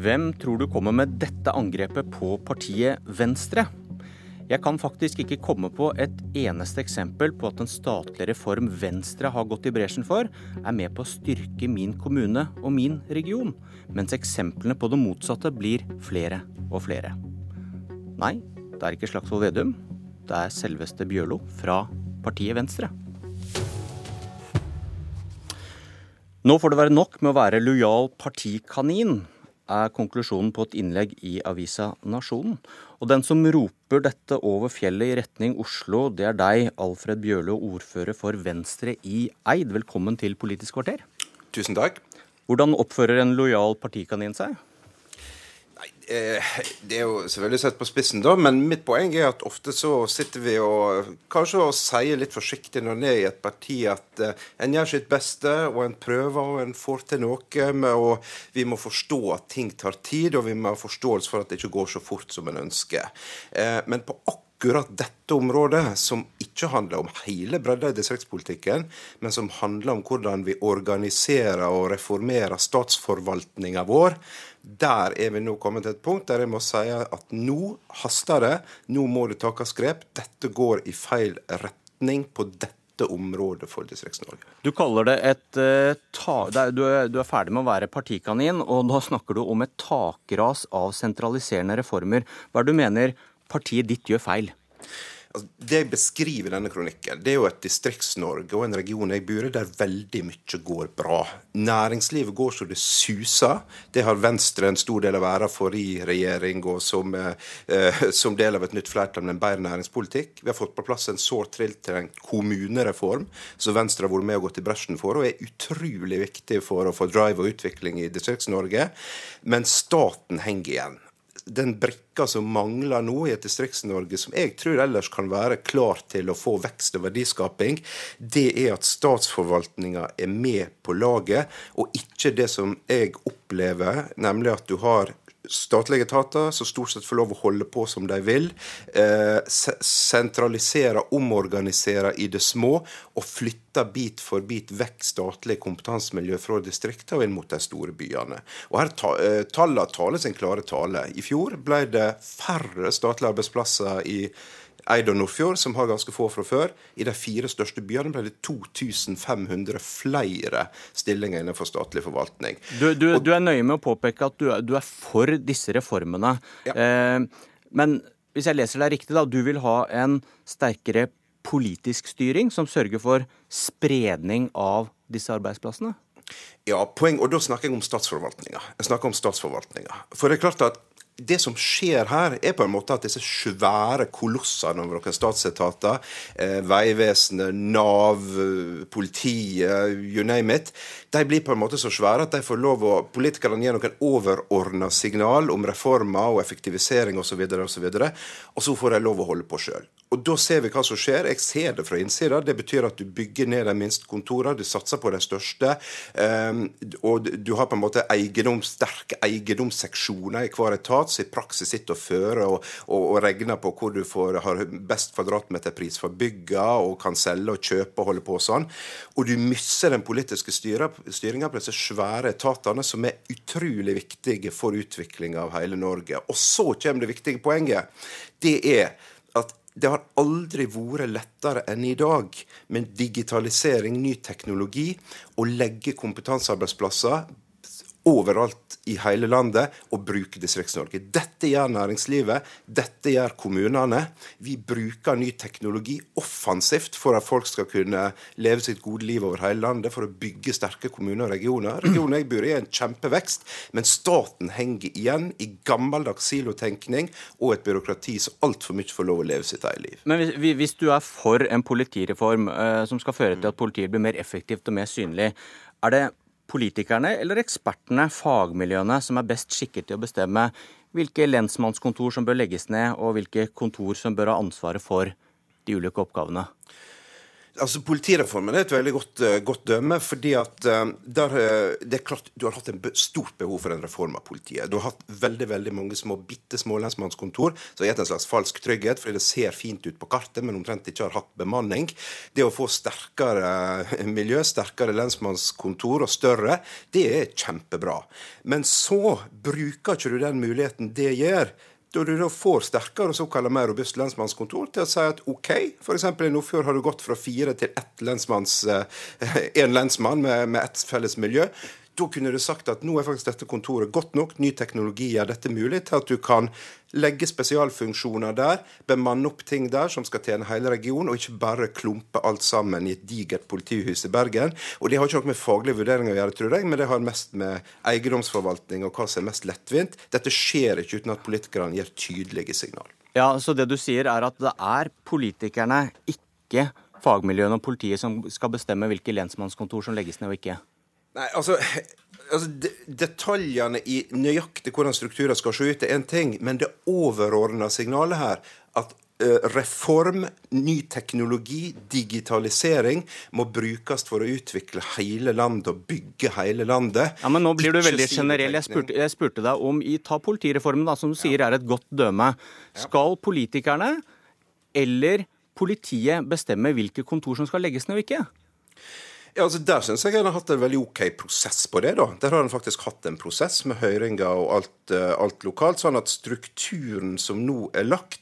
Hvem tror du kommer med dette angrepet på partiet Venstre? Jeg kan faktisk ikke komme på et eneste eksempel på at en statlig reform Venstre har gått i bresjen for, er med på å styrke min kommune og min region, mens eksemplene på det motsatte blir flere og flere. Nei, det er ikke Slagsvold Vedum. Det er selveste Bjørlo fra partiet Venstre. Nå får det være nok med å være lojal partikanin er konklusjonen på et innlegg i avisa Nasjonen. Og den som roper dette over fjellet i retning Oslo, det er deg, Alfred Bjørlo, ordfører for Venstre i Eid. Velkommen til Politisk kvarter. Tusen takk. Hvordan oppfører en lojal partikanin seg? Eh, det er jo selvfølgelig sett på spissen, da, men mitt poeng er at ofte så sitter vi og kanskje og sier litt forsiktig når en er i et parti at uh, en gjør sitt beste, og en prøver og en får til noe. Og vi må forstå at ting tar tid, og vi må ha forståelse for at det ikke går så fort som en ønsker. Uh, men på akkurat dette området, som ikke handler om hele bredda i distriktspolitikken, men som handler om hvordan vi organiserer og reformerer statsforvaltninga vår, der er vi nå kommet til et punkt der jeg må si at nå haster det. Nå må det tas grep. Dette går i feil retning på dette området for Distrikts-Norge. Du kaller det et uh, ta, du, er, du er ferdig med å være partikanin, og nå snakker du om et takras av sentraliserende reformer. Hva er det du mener partiet ditt gjør feil? Altså, det jeg beskriver i denne kronikken, det er jo et Distrikts-Norge og en region jeg bor i der veldig mye går bra. Næringslivet går så det suser. Det har Venstre en stor del av æra for i regjering og som, eh, som, del av et nytt flertall med en bedre næringspolitikk. Vi har fått på plass en sårt tiltrengt kommunereform som Venstre har vært med og gått i bresjen for, og er utrolig viktig for å få drive og utvikling i Distrikts-Norge. Men staten henger igjen den brikka som mangler nå i et Distrikts-Norge, som jeg tror ellers kan være klar til å få vekst og verdiskaping, det er at statsforvaltninga er med på laget, og ikke det som jeg opplever, nemlig at du har statlige etater som stort sett får lov å holde på som de vil. Eh, sentralisere, omorganisere i det små og flytte bit for bit vekk statlige kompetansemiljø fra distriktene og inn mot de store byene. Og her ta, eh, Tallene taler sin klare tale. I fjor ble det færre statlige arbeidsplasser i Eid og Nordfjord, som har ganske få fra før. I de fire største byene ble det 2500 flere stillinger innenfor statlig forvaltning. Du, du, og, du er nøye med å påpeke at du er, du er for disse reformene. Ja. Eh, men hvis jeg leser deg riktig, da, du vil ha en sterkere politisk styring som sørger for spredning av disse arbeidsplassene? Ja, poeng, og da snakker jeg om statsforvaltninga. Jeg snakker om statsforvaltninga. For det er klart at det som skjer her, er på en måte at disse svære kolossene over noen statsetater, eh, Vegvesenet, Nav, politiet, you name it, de blir på en måte så svære at de får lov å politikerne gir noen overordna signal om reformer og effektivisering osv., og, så videre, og så får de lov å holde på sjøl. Og Da ser vi hva som skjer. Jeg ser det fra innsida. Det betyr at du bygger ned de minste kontorene, du satser på de største. Um, og du har på en måte eiendom, sterke eiendomsseksjoner i hver etat som i praksis sitter og fører og, og, og, regner på hvor du får, har best kvadratmeterpris for bygga og kan selge og kjøpe og holde på sånn. Og du mister den politiske styringa på disse svære etatene som er utrolig viktige for utviklinga av hele Norge. Og så kommer det viktige poenget. Det er at det har aldri vært lettere enn i dag med digitalisering, ny teknologi, å legge kompetansearbeidsplasser overalt i hele landet og bruke Distrikts-Norge. Dette gjør næringslivet, dette gjør kommunene. Vi bruker ny teknologi offensivt for at folk skal kunne leve sitt gode liv over hele landet, for å bygge sterke kommuner og regioner. Regionen jeg bor i, er en kjempevekst, men staten henger igjen i gammeldags silotenkning og et byråkrati som altfor mye får lov å leve sitt eget liv. Men hvis, hvis du er for en politireform uh, som skal føre til at politiet blir mer effektivt og mer synlig, er det politikerne eller ekspertene, fagmiljøene, som er best skikket til å bestemme hvilke lensmannskontor som bør legges ned, og hvilke kontor som bør ha ansvaret for de ulike oppgavene? Altså, Politireformen er et veldig godt, uh, godt dømme. fordi at uh, der, uh, det er klart Du har hatt en stort behov for en reform av politiet. Du har hatt veldig veldig mange små, bitte små lensmannskontor som har gitt en slags falsk trygghet, fordi det ser fint ut på kartet, men omtrent ikke har hatt bemanning. Det å få sterkere miljø, sterkere lensmannskontor og større, det er kjempebra. Men så bruker ikke du den muligheten det gjør da du da får sterkere og såkalt mer robust lensmannskontor til å si at OK, f.eks. i Nordfjord har du gått fra fire til ett lensmanns, én eh, lensmann med, med ett felles miljø. Da kunne du sagt at nå er faktisk dette kontoret godt nok, ny teknologi gjør dette mulig til at du kan legge spesialfunksjoner der, bemanne opp ting der som skal tjene hele regionen, og ikke bare klumpe alt sammen i et digert politihus i Bergen. Og Det har ikke noe med faglige vurderinger å gjøre, tror jeg, men det har mest med eiendomsforvaltning og hva som er mest lettvint. Dette skjer ikke uten at politikerne gir tydelige signal. Ja, Så det du sier er at det er politikerne, ikke fagmiljøene og politiet, som skal bestemme hvilke lensmannskontor som legges ned og ikke? Nei, altså, altså Detaljene i nøyaktig hvordan strukturer skal se ut, er én ting. Men det overordna signalet her, at uh, reform, ny teknologi, digitalisering må brukes for å utvikle hele landet og bygge hele landet. Ja, men Nå blir du veldig generell. Jeg spurte, jeg spurte, deg om i Ta politireformen, da, som du sier er et godt døme. Skal politikerne eller politiet bestemme hvilke kontor som skal legges ned og ikke? Ja, altså Der syns jeg en har hatt en veldig OK prosess på det. da. Der har en faktisk hatt en prosess med høringer og alt, uh, alt, lokalt. Sånn at strukturen som nå er lagt,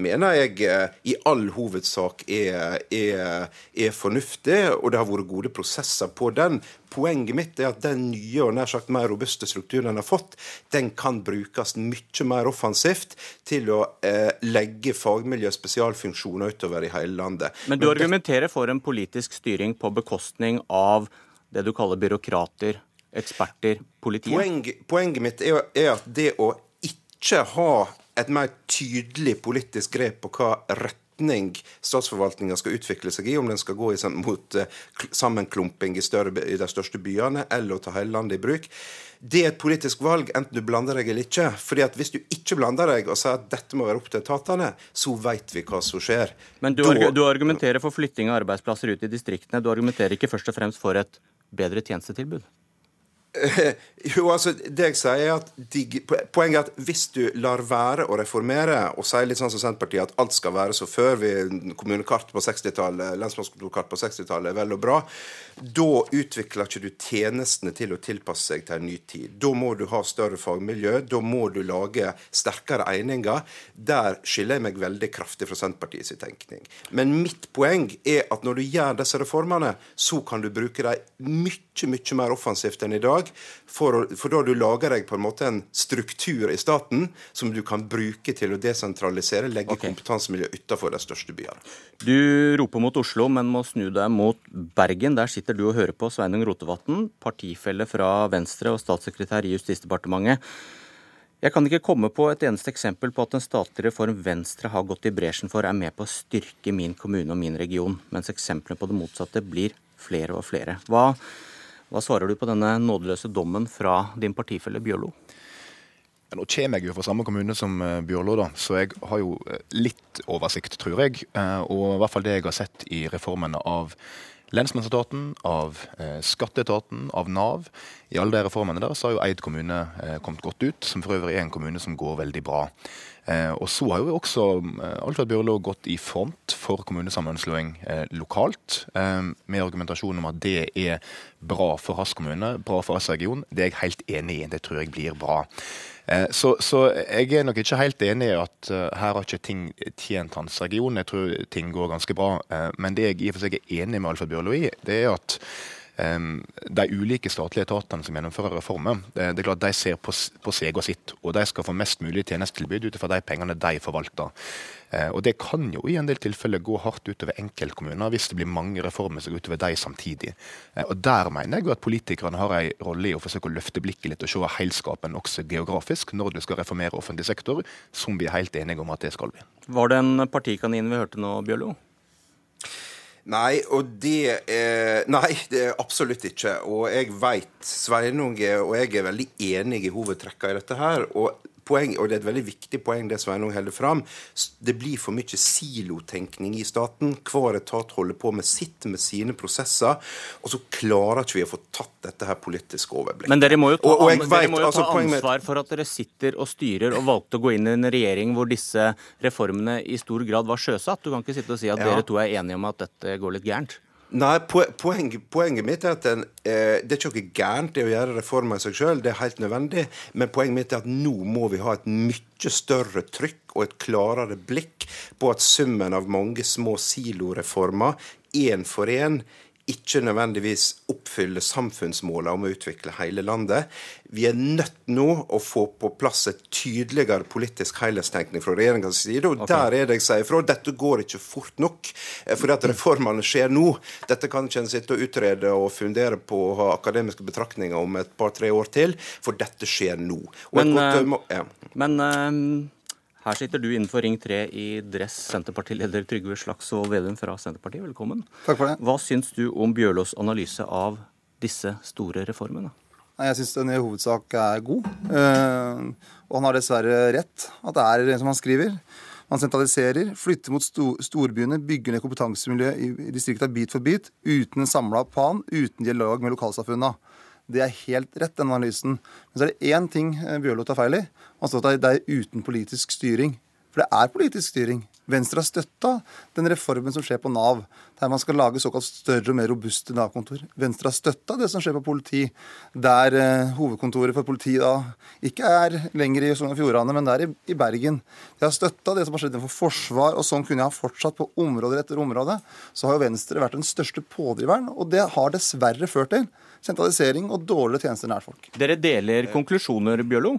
mener jeg uh, i all hovedsak er, er, er, fornuftig. Og det har vært gode prosesser på den. Poenget mitt er at den nye og nær sagt mer robuste strukturen den har fått, den kan brukes mye mer offensivt til å eh, legge fagmiljø og spesialfunksjoner utover i hele landet. Men du argumenterer for en politisk styring på bekostning bekostning av det du kaller byråkrater, eksperter, politiet? Poeng, poenget mitt er, er at det å ikke ha et mer tydelig politisk grep på hva retning statsforvaltninga skal utvikle seg i, om den skal gå i, sånn, mot uh, sammenklumping i, større, i de største byene, eller å ta hele landet i bruk. Det er et politisk valg, enten du blander deg eller ikke. Fordi at Hvis du ikke blander deg og sier at dette må være opp til etatene, så vet vi hva som skjer. Men du, da, du argumenterer for flytting av arbeidsplasser ut i distriktene. Du argumenterer ikke først og fremst for et bedre tjenestetilbud? Jo, altså, det jeg sier er at de, Poenget er at hvis du lar være å reformere, og sier litt sånn som Senterpartiet at alt skal være så før vi kommunekart på 60-tallet, lensmannskontorkart på 60-tallet er vel og bra, da utvikler ikke du tjenestene til å tilpasse seg til en ny tid. Da må du ha større fagmiljø, da må du lage sterkere egninger. Der skiller jeg meg veldig kraftig fra Senterpartiets tenkning. Men mitt poeng er at når du gjør disse reformene, så kan du bruke dem mye, mye mer offensivt enn i dag. For, for da du lager deg på en måte en struktur i staten som du kan bruke til å desentralisere, legge okay. kompetansemiljø utenfor de største byene. Du roper mot Oslo, men må snu deg mot Bergen. Der sitter du og hører på Sveinung Rotevatn, partifelle fra Venstre og statssekretær i Justisdepartementet. Jeg kan ikke komme på et eneste eksempel på at en statlig reform Venstre har gått i bresjen for, er med på å styrke min kommune og min region, mens eksemplene på det motsatte blir flere og flere. Hva hva svarer du på denne nådeløse dommen fra din partifelle Bjørlo? Nå kommer jeg jo fra samme kommune som eh, Bjørlo, da, så jeg har jo eh, litt oversikt, tror jeg. Eh, og i hvert fall det jeg har sett i reformene av lensmannsetaten, av skatteetaten, av Nav. I alle de reformene der så har jo Eid kommune kommet godt ut, som for øvrig er en kommune som går veldig bra. Eh, og så har jo også eh, Alfred Bjørlo gått i front for kommunesammenslåing eh, lokalt, med argumentasjon om at det er bra for Hass kommune, bra for Hass region. Det er jeg helt enig i. Det tror jeg blir bra. Så, så, jeg er nok ikke helt enig i at her har ikke ting tjent hans region. Jeg tror ting går ganske bra. Men det jeg i og for seg er enig med Alfred Bjørlo i, det er at de ulike statlige etatene som gjennomfører reformer, det, er klart de ser på, på seg og sitt, og de skal få mest mulig tjenestetilbud ut fra de pengene de forvalter. Eh, og Det kan jo i en del tilfeller gå hardt utover enkeltkommuner hvis det blir mange reformer som går utover de samtidig. Eh, og Der mener jeg jo at politikerne har en rolle i å forsøke å løfte blikket litt og se helskapen også geografisk når du skal reformere offentlig sektor, som vi er helt enige om at det skal vi. Var det en partikanin vi hørte nå, Bjørlo? Nei, og det er, Nei, det er absolutt ikke. Og jeg veit Sveinung og jeg er veldig enige i hovedtrekka i dette her. Og poeng, og det er et veldig viktig poeng det Sveinung holder fram. Det blir for mye silotenkning i staten. Hver etat holder på med sitt, med sine prosesser. Og så klarer ikke vi å få tatt dette her politiske overblikket. Men dere må jo ta, og, og vet, dere må jo altså, ta ansvar for at dere sitter og styrer og valgte å gå inn i en regjering hvor disse reformene i stor grad var sjøsatt. Du kan ikke sitte og si at ja. dere to er enige om at dette går litt gærent. Nei, poen, poenget mitt er at den, eh, det er ikke noe gærent i å gjøre reformer i seg sjøl, det er helt nødvendig. Men poenget mitt er at nå må vi ha et mye større trykk og et klarere blikk på at summen av mange små siloreformer, én for én, ikke nødvendigvis oppfyller samfunnsmålene om å utvikle hele landet. Vi er nødt nå å få på plass et tydeligere politisk helhetstenkning fra regjeringens side. Og okay. der er det jeg sier fra. Dette går ikke fort nok. For at reformene skjer nå. Dette kan ikke en sitte og utrede og fundere på og ha akademiske betraktninger om et par-tre år til, for dette skjer nå. Men, godt, ja. men uh her sitter du innenfor Ring 3 i dress, Senterpartileder Trygve Slagsvold Vedum fra Senterpartiet. Velkommen. Takk for det. Hva syns du om Bjørlås analyse av disse store reformene? Jeg syns den i hovedsak er god. Eh, og han har dessverre rett. At det er som han skriver. Man sentraliserer, flytter mot storbyene, bygger ned kompetansemiljø i distriktene bit for bit, uten en samla plan, uten dialog med lokalsamfunna. Det er helt rett, den analysen. Men så er det én ting eh, Bjørlo tar feil i. Han står at det er uten politisk styring. For det er politisk styring. Venstre har støtta den reformen som skjer på Nav, der man skal lage såkalt større og mer robuste Nav-kontor. Venstre har støtta det som skjer på politi, der eh, hovedkontoret for politiet da ikke er lenger i Sogn og Fjordane, men det er i, i, Bergen. De har støtta det som har skjedd innenfor forsvar, og sånn kunne jeg ha fortsatt på områder etter område. Så har jo Venstre vært den største pådriveren, og det har dessverre ført til sentralisering og dårligere tjenester nær folk. Dere deler konklusjoner, Bjørlo?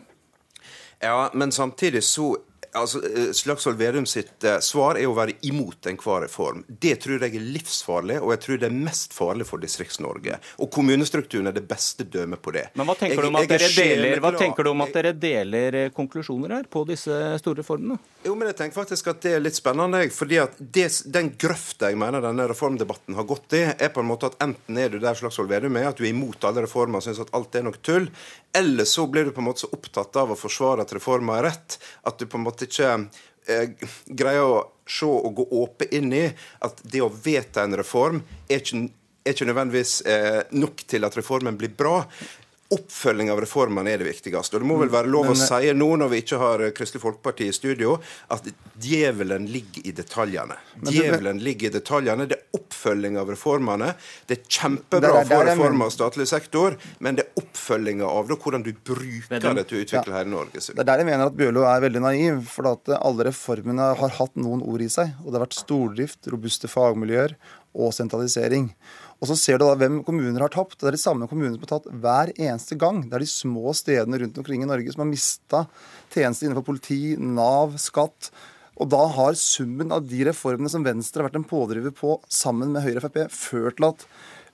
Ja, men samtidig så altså, eh, Slagsvold Vedum sitt uh, svar er å være imot enhver reform. Det tror jeg er livsfarlig, og jeg tror det er mest farlig for Distrikts-Norge. Og kommunestrukturen er det beste dømmet på det. Men hva tenker, jeg, du, om at dere deler, hva tenker du om at dere deler eh, konklusjoner her på disse store reformene? Jo, men jeg tenker faktisk at det er litt spennende. fordi at det, Den grøfta jeg mener denne reformdebatten har gått i, er på en måte at enten er du der Slagsvold Vedum er, at du er imot alle reformer og syns at alt er noe tull, eller så blir du på en måte så opptatt av å forsvare at reformer er rett, at du på en måte ikke eh, greier å se og gå åpent inn i at det å vedta en reform er ikke er ikke nødvendigvis eh, nok til at reformen blir bra oppfølging av reformene er det viktigste. Og det må vel være lov å eh, si nå, når vi ikke har eh, Kristelig Folkeparti i studio, at djevelen ligger i detaljene. Djevelen ligger i detaljene. Det er oppfølging av reformene. Det er kjempebra å få reformer av statlig sektor, men det er oppfølginga av det, hvordan du bruker det til å utvikle hele Norge. Det er der jeg mener at Bjørlo er veldig naiv. For at alle reformene har hatt noen ord i seg. Og det har vært stordrift, robuste fagmiljøer og sentralisering. Og så ser du da hvem kommuner har tapt. Det er de samme kommunene som har tatt hver eneste gang. Det er de små stedene rundt omkring i Norge som har mista tjenester innenfor politi, Nav, skatt. Og da har summen av de reformene som Venstre har vært en pådriver på sammen med Høyre og Frp, ført til at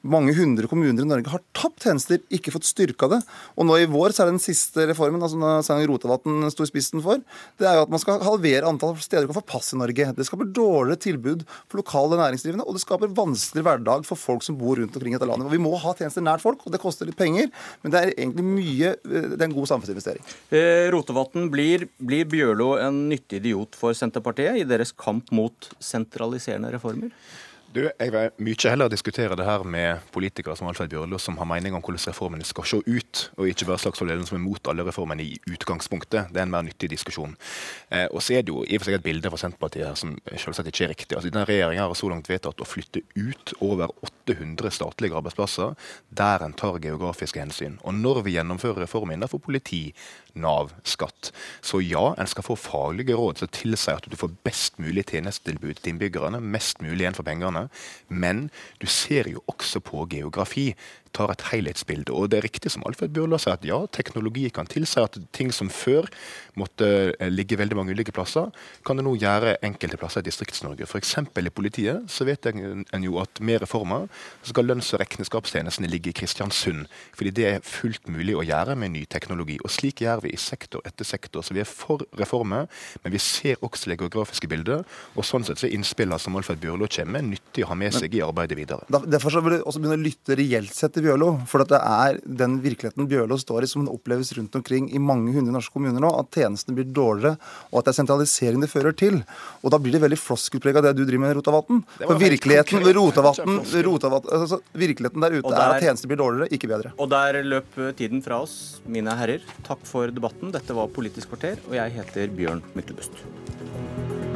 mange hundre kommuner i Norge har tapt tjenester, ikke fått styrka det. Og nå i vår så er det den siste reformen altså Sveinung Rotevatn sto i spissen for, det er jo at man skal halvere antall steder du kan få pass i Norge. Det skaper dårligere tilbud for lokale næringsdrivende, og det skaper vanskeligere hverdag for folk som bor rundt omkring i dette landet. Og Vi må ha tjenester nært folk, og det koster litt penger, men det er egentlig mye Det er en god samfunnsinvestering. Eh, Rotevatn, blir, blir Bjørlo en nyttig idiot for Senterpartiet i deres kamp mot sentraliserende reformer? Du, Jeg vil mye heller diskutere det her med politikere som Alfred Bjørlo, som har mening om hvordan reformene skal se ut, og ikke være Slagsvold Vedum som er mot alle reformene i utgangspunktet. Det er en mer nyttig diskusjon. Eh, og så er det jo i og for seg et bilde fra Senterpartiet her som selvsagt ikke er riktig. Altså, Denne regjeringa har så langt vedtatt å flytte ut over 800 statlige arbeidsplasser der en tar geografiske hensyn. Og når vi gjennomfører reformer innenfor politi, Nav, skatt, så ja, en skal få faglige råd som tilsier at du får best mulig tjenestetilbud til innbyggerne, mest mulig igjen for pengene. Men du ser jo også på geografi tar et helhetsbilde. Og det er riktig som Alfred Bjørla sier, at ja, teknologi kan tilsi at ting som før måtte eh, ligge veldig mange ulike plasser, kan det nå gjøre enkelte plasser i Distrikts-Norge. F.eks. i politiet så vet en jo at med reformer så skal lønns- og regnskapstjenestene ligge i Kristiansund. Fordi det er fullt mulig å gjøre med ny teknologi. Og slik gjør vi i sektor etter sektor. Så vi er for reformer, men vi ser også det geografiske bildet. Og sånn sett så er innspillene som Alfred Bjørlo kommer med, nyttig å ha med seg i arbeidet videre. Derfor så vil du også begynne å lytte reelt sett til Bjørlo. For det er den virkeligheten Bjørlo står i, som den oppleves rundt omkring i mange hundre norske kommuner nå. At tjenestene blir dårligere, og at det er sentralisering det fører til. Og da blir det veldig floskelpreg av det du driver med, Rotavatn. For virkeligheten rotavatten, Rotavatn, Rotavatn altså, virkeligheten der ute der- er at tjenester blir dårligere, ikke bedre. Og der løp tiden fra oss, mine herrer. Takk for debatten. Dette var Politisk kvarter, og jeg heter Bjørn Myklebust.